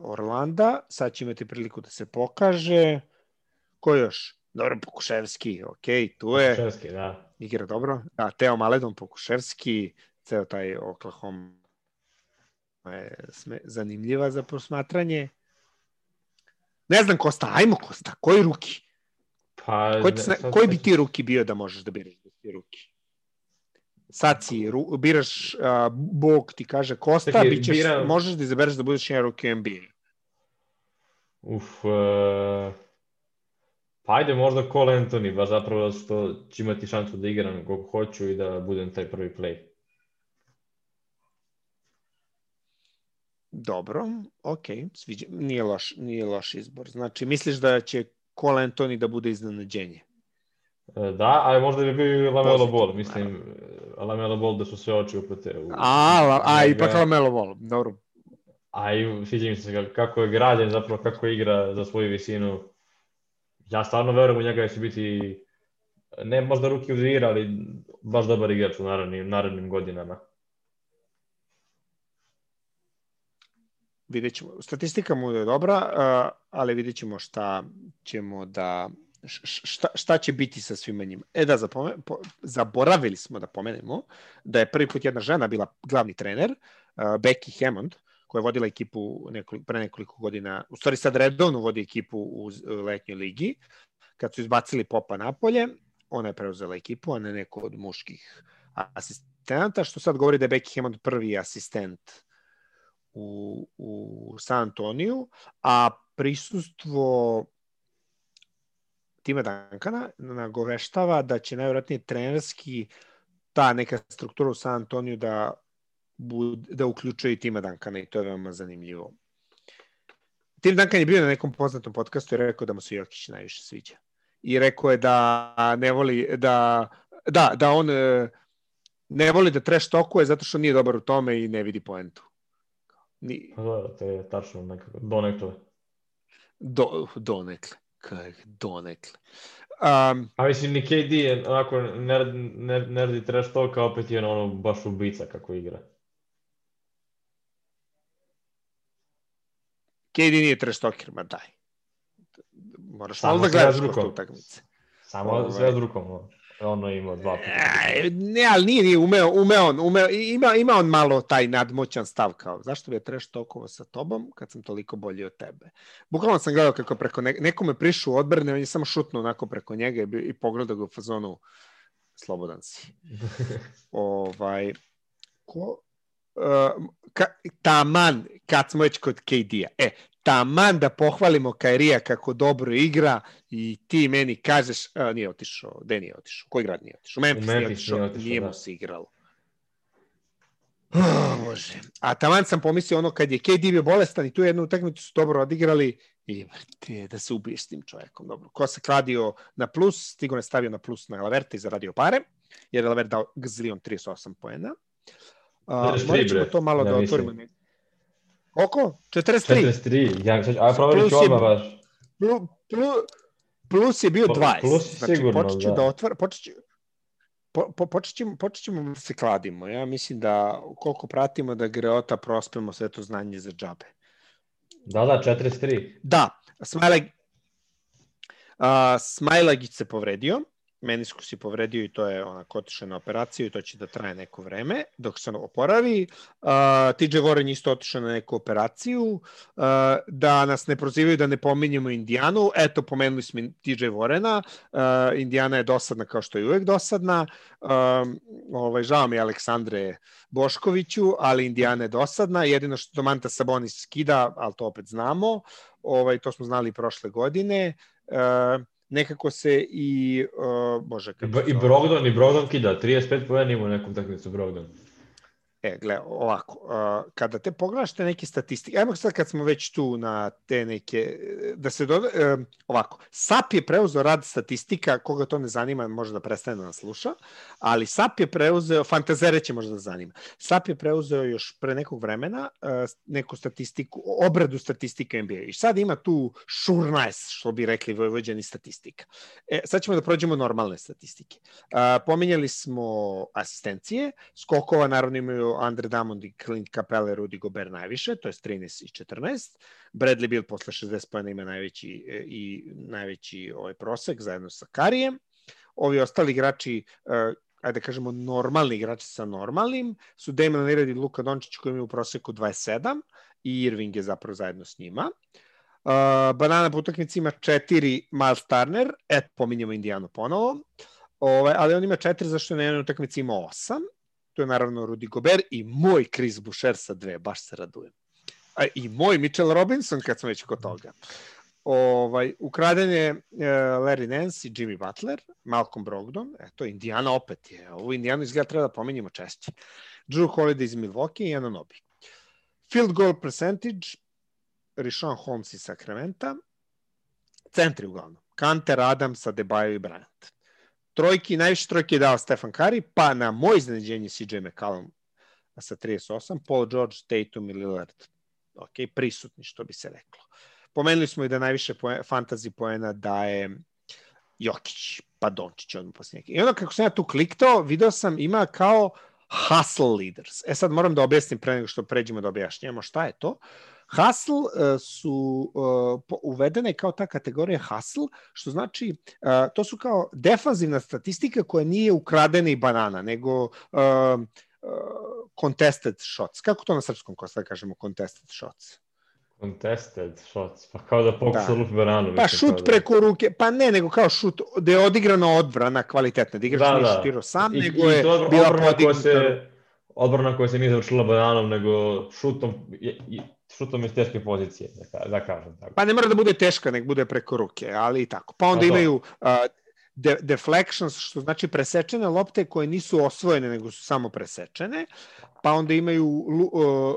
Orlanda, sad će imati priliku da se pokaže. Ko još? Dobro, Pokuševski, ok, tu je. Pokuševski, da. Igra dobro. Da, Teo Maledon, Pokuševski, ceo taj Oklahoma je zanimljiva za posmatranje. Ne znam Kosta, ajmo Kosta, koji ruki? Pa, koji, ne, sad, koji bi ti ruki bio da možeš da biraš da ti ruki? Sad si, ru, biraš, uh, Bog ti kaže Kosta, Taki, bićeš, biram... možeš da izabereš da budeš jedan ruki NBA. Uf, uh, pa ajde možda Cole Anthony, baš zapravo da što će imati šansu da igram koliko hoću i da budem taj prvi play. Dobro, ok, sviđa, nije loš, nije loš izbor. Znači, misliš da će Cole Anthony da bude iznenađenje? E, da, ali možda bi bio i Lamelo Ball, mislim, Lamelo Ball da su sve oči uprate. U, a, la, a ipak Lamelo Ball, dobro. A i sviđa mi se kako je građen, zapravo kako igra za svoju visinu. Ja stvarno verujem u njega da će biti, ne možda ruki u dvira, ali baš dobar igrač u narednim, narednim godinama. Vidjet ćemo. Statistika mu je dobra, ali vidjet ćemo šta ćemo da šta, šta će biti sa svima njima. E da, zapome, po, zaboravili smo da pomenemo da je prvi put jedna žena bila glavni trener, uh, Becky Hammond, koja je vodila ekipu nekoliko, pre nekoliko godina, u stvari sad redovno vodi ekipu u letnjoj ligi, kad su izbacili Popa napolje, ona je preuzela ekipu, a ne neko od muških asistenta, što sad govori da je Becky Hammond prvi asistent u, u San Antoniju, a prisustvo Tima Dankana nagoveštava da će najvjerojatnije trenerski ta neka struktura u San Antoniju da, bud, da uključuje i Tima Dankana i to je veoma zanimljivo. Tim Duncan je bio na nekom poznatom podcastu i rekao da mu se Jokić najviše sviđa. I rekao je da ne voli, da, da, da on e, ne voli da trash tokuje zato što nije dobar u tome i ne vidi poentu. Ni... Da, to je tačno nekako, donekle. Do, donekle donekle. Um, A mislim, ni KD je onako nerd, nerd, nerdi trash talk, a opet je ono baš ubica kako igra. KD nije trash talker, ma daj. Moraš malo da gledaš kod utakmice. Samo sve s rukom ono ima dva puta. E, ne, ali nije, nije umeo, umeo on, umeo, ima, ima on malo taj nadmoćan stav kao, zašto bi je treš toliko sa tobom kad sam toliko bolji od tebe. Bukvalno sam gledao kako preko ne, nekome prišu u odbrane, on je samo šutnuo onako preko njega i, i pogledao ga u fazonu slobodan si. <laughs> ovaj, ko, ka, taman, kad smo već kod KD-a. E, taman da pohvalimo Kairija kako dobro igra i ti meni kažeš, a, nije otišao, gde nije otišao, koji grad nije otišao? Memphis, Memphis nije otišao, nije, otišao, nije mu da. se igralo. Oh, bože. A taman sam pomislio ono kad je KD bio bolestan i tu jednu utakmicu su dobro odigrali i te, da se ubiješ s tim čovjekom. Dobro. Ko se kladio na plus, stigo ne stavio na plus na Laverta i zaradio pare, jer je Lavert dao gzilion 38 poena. Uh, morat ćemo to malo ja, da otvorimo. Oko? 43? 43, ja, a provjerit ću odmah baš. Plus, plus, plus je bio 20. Plus znači, sigurno, počet ću da. da počet ću, po, po, počet, ćemo, počet ćemo da se kladimo. Ja mislim da koliko pratimo da Greota prospemo sve to znanje za džabe. Da, da, 43. Da, Smajlag, uh, Smajlagić se povredio meniskus je povredio i to je ona otišao na operaciju i to će da traje neko vreme dok se ono oporavi. Uh, TJ Warren isto otišao na neku operaciju. Uh, da nas ne prozivaju da ne pominjemo Indijanu. Eto, pomenuli smo TJ Warrena. Uh, Indijana je dosadna kao što je uvek dosadna. Um, ovaj, žao mi Aleksandre Boškoviću, ali Indijana je dosadna. Jedino što Domanta Sabonis skida, ali to opet znamo. Ovaj, to smo znali prošle godine. uh, nekako se i, uh, bože, kako I, i Brogdon, i Brogdon kida, 35 pojena ima u nekom takmicu Brogdon. E, gle, ovako, uh, kada te pogledaš te neke statistike, ajmo sad kad smo već tu na te neke, da se doda, uh, ovako, SAP je preuzeo rad statistika, koga to ne zanima, može da prestane da nas sluša, ali SAP je preuzeo, fantazere će možda da zanima, SAP je preuzeo još pre nekog vremena uh, neku statistiku, obradu statistika NBA i sad ima tu šurnajs, što bi rekli vojvođani statistika. E, sad ćemo da prođemo normalne statistike. Uh, pominjali smo asistencije, skokova naravno imaju Andre Drummond i Clint Capella Rudy Gobert najviše, to je 13 i 14. Bradley Bill posle 60 pojena ima najveći e, i najveći ovaj prosek zajedno sa Karijem. Ovi ostali igrači uh, ajde da kažemo normalni igrači sa normalnim su Damon Lillard i Luka Dončić koji imaju u proseku 27 i Irving je zapravo zajedno s njima. Uh, banana po utakmici ima 4 Miles Turner, et pominjamo Indijanu ponovo, ovaj, ali on ima 4 zašto je na jednoj utakmici ima 8 to je naravno Rudy Gobert i moj Chris Boucher sa dve, baš se radujem. A, I moj Mitchell Robinson, kad smo već kod toga. Ovaj, ukraden je uh, Larry Nance i Jimmy Butler, Malcolm Brogdon, eto, Indiana opet je. Ovo Indiana izgleda treba da pominjemo češće. Drew Holiday iz Milwaukee i Ananobi. Field goal percentage, Rishon Holmes iz Sacramento, centri uglavnom. Kanter, Adams, Adebayo i Bryant trojki, najviše trojke je dao Stefan Curry, pa na moj iznenađenje CJ McCallum sa 38, Paul George, Tatum i Lillard. Ok, prisutni, što bi se reklo. Pomenuli smo i da najviše poen, fantasy poena daje Jokić, pa Dončić odmah posle I onda kako sam ja tu kliktao, video sam ima kao hustle leaders. E sad moram da objasnim pre nego što pređemo da objašnjamo šta je to. Uh, Hustle uh, su uh, uvedene kao ta kategorija hustle, što znači uh, to su kao defanzivna statistika koja nije ukradena i banana, nego uh, uh, contested shots. Kako to na srpskom ko sad kažemo contested shots? Contested shots, pa kao da pokuša da. lupi bananu. Pa šut da... preko ruke, pa ne, nego kao šut, da je odigrana odbrana kvalitetna, da igrač da, nije da. šutirao sam, I, nego i je bila podignuta. Se, odbrana koja se nije završila bananom, nego šutom, je, šutom iz teške pozicije, da, da kažem. Tako. Pa ne mora da bude teška, nek bude preko ruke, ali i tako. Pa onda no, imaju uh, de, deflections, što znači presečene lopte koje nisu osvojene, nego su samo presečene, pa onda imaju uh,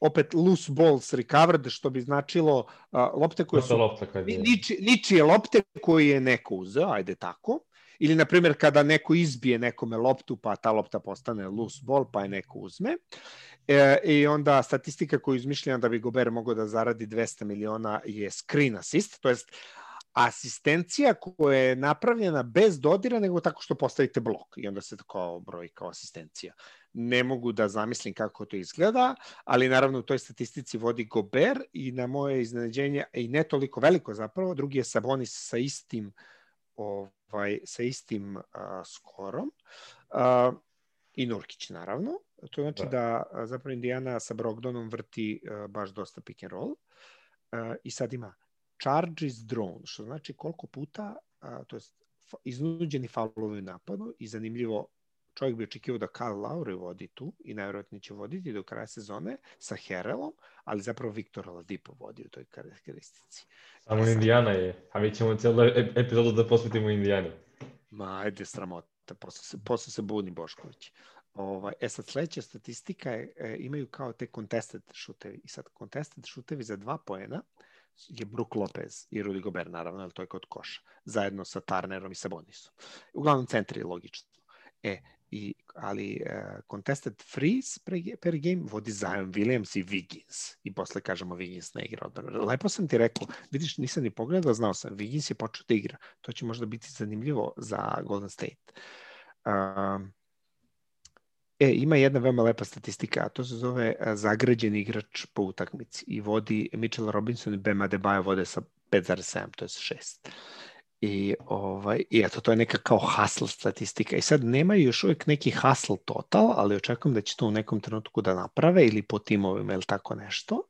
opet loose balls recovered, što bi značilo uh, lopte koje su... Lopta kad je... niči, ničije lopte koje je neko uzeo, ajde tako, ili na primjer kada neko izbije nekome loptu pa ta lopta postane loose ball pa je neko uzme e, i onda statistika koju izmišljena da bi Gober mogao da zaradi 200 miliona je screen assist, to jest asistencija koja je napravljena bez dodira nego tako što postavite blok i onda se tako broji kao asistencija. Ne mogu da zamislim kako to izgleda, ali naravno u toj statistici vodi Gober i na moje iznenađenje, i ne toliko veliko zapravo, drugi je Sabonis sa istim ovaj, sa istim uh, skorom uh, i Nurkić naravno. To znači da, da zapravo Indiana sa Brogdonom vrti uh, baš dosta pick and roll uh, i sad ima charges drone, što znači koliko puta, uh, to je iznuđeni faulovi u napadu i zanimljivo čovjek bi očekivao da Karl Laure vodi tu i najvjerojatnije će voditi do kraja sezone sa Herelom, ali zapravo Viktor Oladipo vodi u toj karakteristici. Samo Indijana je, a mi ćemo cijelu epizodu da posvetimo Indijani. Ma, ajde, sramota, posle se, posle se buni Bošković. Ovaj, e sad, sledeća statistika je, e, imaju kao te contested šutevi. I sad, contested šutevi za dva poena je Brook Lopez i Rudy Gobert, naravno, ali to je kod koša, zajedno sa Turnerom i Sabonisom. Uglavnom, centri je logično. E, i, ali uh, contested freeze pre, per game vodi Zion Williams i Wiggins. I posle kažemo Wiggins ne igra odbranu. Lepo sam ti rekao, vidiš, nisam ni pogledao, znao sam, Wiggins je počeo da igra. To će možda biti zanimljivo za Golden State. Uh, E, ima jedna veoma lepa statistika, a to se zove zagrađeni igrač po utakmici i vodi Mitchell Robinson i Bema Debaja vode sa 5,7, to je 6. I, ovaj, I eto, to je neka kao hustle statistika. I sad nemaju još uvijek neki hustle total, ali očekujem da će to u nekom trenutku da naprave ili po timovima ili tako nešto.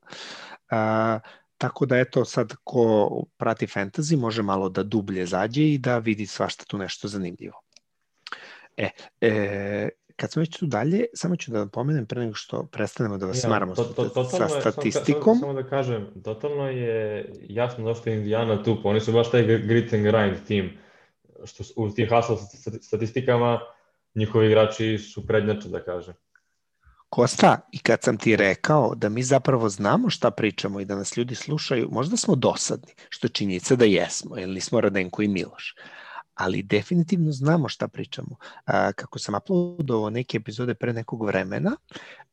A, tako da eto sad ko prati fantasy može malo da dublje zađe i da vidi svašta tu nešto zanimljivo. E, e kad smo već tu dalje, samo ću da pomenem pre nego što prestanemo da vas ja, smaramo to, to, to, sa statistikom. Samo, samo da kažem, totalno je jasno zašto je Indiana tu, pa oni su baš taj grit and grind tim, što u tim hustle statistikama njihovi igrači su prednjače, da kažem. Kosta, i kad sam ti rekao da mi zapravo znamo šta pričamo i da nas ljudi slušaju, možda smo dosadni, što je činjenica da jesmo, jer nismo Radenko i Miloš ali definitivno znamo šta pričamo. A, kako sam uploadovao neke epizode pre nekog vremena,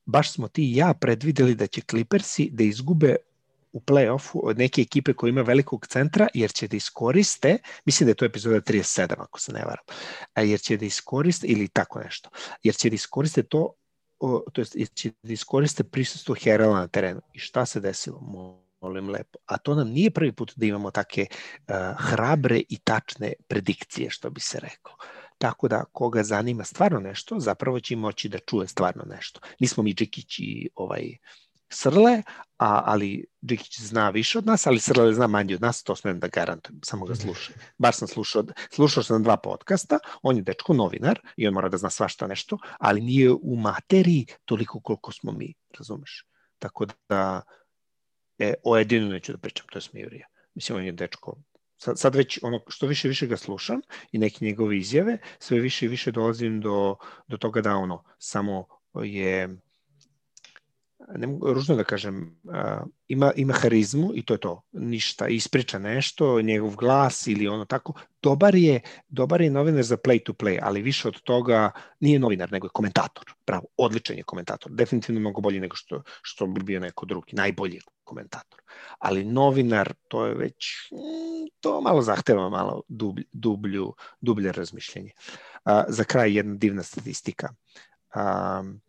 baš smo ti i ja predvideli da će Clippersi da izgube u play-offu od neke ekipe koja ima velikog centra, jer će da iskoriste, mislim da je to epizoda 37, ako se ne varam, jer će da iskoriste, ili tako nešto, jer će da iskoriste to, to jest, jer će da iskoriste prisustvo Herala na terenu. I šta se desilo? Molim lepo. A to nam nije prvi put da imamo take uh, hrabre i tačne predikcije, što bi se reklo. Tako da, koga zanima stvarno nešto, zapravo će moći da čuje stvarno nešto. Nismo mi Džikić i ovaj, Srle, a, ali Džikić zna više od nas, ali Srle zna manje od nas, to smem da garantujem, samo ga slušam. Bar sam slušao, slušao sam dva podcasta, on je dečko novinar i on mora da zna svašta nešto, ali nije u materiji toliko koliko smo mi, razumeš? Tako da E, o jedinu neću da pričam, to je Smijurija. Mislim, on je dečko sad, sad već ono što više više ga slušam i neke njegove izjave, sve više i više dolazim do, do toga da ono samo je ne mogu ružno da kažem, uh, ima, ima harizmu i to je to, ništa, ispriča nešto, njegov glas ili ono tako, dobar je, dobar je novinar za play to play, ali više od toga nije novinar, nego je komentator, pravo, odličan je komentator, definitivno mnogo bolji nego što, što bi bio neko drugi, najbolji komentator. Ali novinar, to je već, mm, to malo zahteva malo dublj, dublju, dublje razmišljenje. Uh, za kraj jedna divna statistika. Um,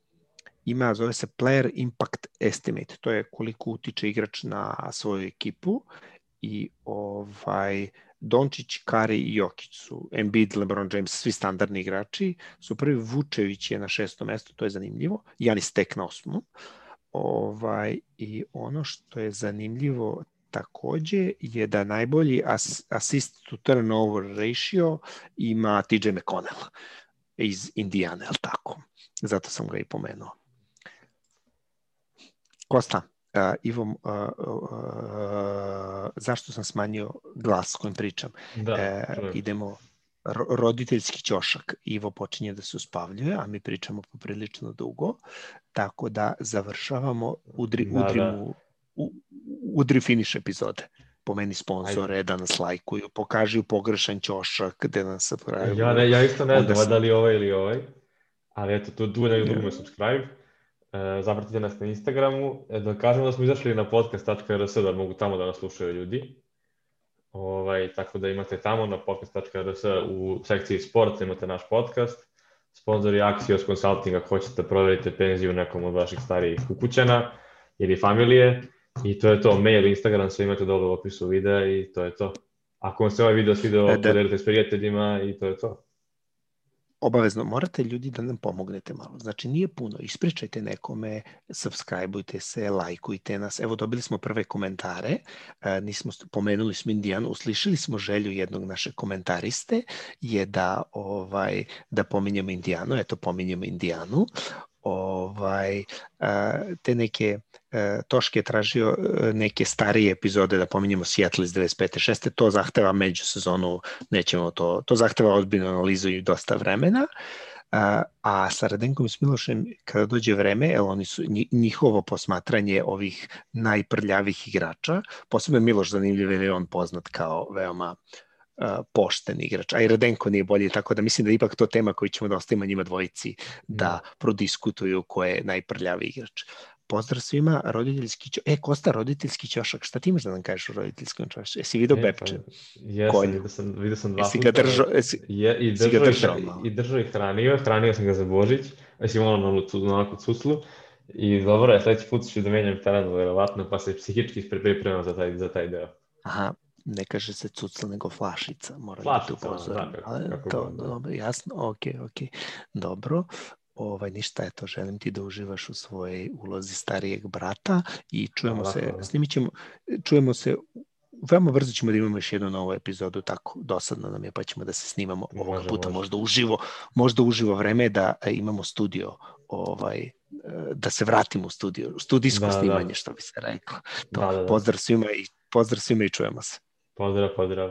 ima, zove se Player Impact Estimate, to je koliko utiče igrač na svoju ekipu i ovaj Dončić, Kari i Jokić su Embiid, LeBron James, svi standardni igrači, su prvi Vučević je na šestom mestu, to je zanimljivo, Janis Tek na osmom. Ovaj, I ono što je zanimljivo takođe je da najbolji as, assist to turnover ratio ima TJ McConnell iz Indijane, ali tako? Zato sam ga i pomenuo. Kosta, uh, Ivo, uh, uh, zašto sam smanjio glas kojim pričam? Da, uh, idemo roditeljski ćošak. Ivo počinje da se uspavljuje, a mi pričamo poprilično dugo, tako da završavamo, udri, da, udri, da. Mu, u, udri finiš epizode po meni sponsore Ajde. da nas lajkuju, pokaži pogrešan ćošak, gde nas subscribe. Ja, ne, ja isto ne znam da li ovaj ili ovaj, ali eto, tu tu ne dugme subscribe zapratite nas na Instagramu, e, da kažemo da smo izašli na podcast.rs, da mogu tamo da nas slušaju ljudi. Ovaj, tako da imate tamo na podcast.rs u sekciji sport, imate naš podcast. Sponzori Axios Consulting, ako hoćete da proverite penziju nekom od vaših starijih ukućana ili familije. I to je to, mail, Instagram, sve imate dole u opisu videa i to je to. Ako vam se ovaj video svideo, e, da. podelite s prijateljima i to je to obavezno morate ljudi da nam pomognete malo. Znači nije puno, ispričajte nekome, subscribeujte se, lajkujte nas. Evo dobili smo prve komentare, e, nismo pomenuli smo Indijanu, uslišili smo želju jednog naše komentariste je da ovaj da pominjemo Indijanu, eto pominjemo Indijanu ovaj, te neke Toške je tražio neke starije epizode da pominjemo Seattle iz 95. 6. To zahteva međusezonu, nećemo to, to zahteva odbiljnu analizu i dosta vremena. A, a sa Radenkom i Milošem, kada dođe vreme, evo oni su, njihovo posmatranje ovih najprljavih igrača, posebno Miloš zanimljiv je on poznat kao veoma uh, pošten igrač, a i Radenko nije bolji, tako da mislim da ipak to tema koju ćemo da ostavimo njima dvojici da, da prodiskutuju ko je najprljavi igrač. Pozdrav svima, roditeljski ćošak. E, Kosta, roditeljski ćošak, šta ti imaš da nam kažeš o roditeljskom ćošku? Jesi vidio e, Bepče? Pa, jesam, vidio sam, vidio sam dva jesi puta. Ga držao, jesi, je, i, držao, ga držao, i, i držao i hranio, hranio sam ga za Božić, jesi malo na, na onako cuclu, i dobro je, sledeći put ću da menjam teren, verovatno, pa se psihički pripremam za taj, za taj deo. Aha, ne kaže se cucla nego flašica, moram flašica, da upozorim. Da, kako, kako to, da. dobro, jasno, ok, ok, dobro. Ovaj, ništa, eto, želim ti da uživaš u svojej ulozi starijeg brata i čujemo hvala, se, hvala. snimit ćemo, čujemo se veoma brzo ćemo da imamo još jednu novu epizodu, tako dosadno nam je, pa ćemo da se snimamo ovoga može, puta može. možda uživo, možda uživo vreme da e, imamo studio, ovaj, e, da se vratimo u studio, studijsko da, da. snimanje, da. što bi se reklo. To, da, da, da. Pozdrav svima i pozdrav svima i čujemo se. Pozdrav, pozdrav.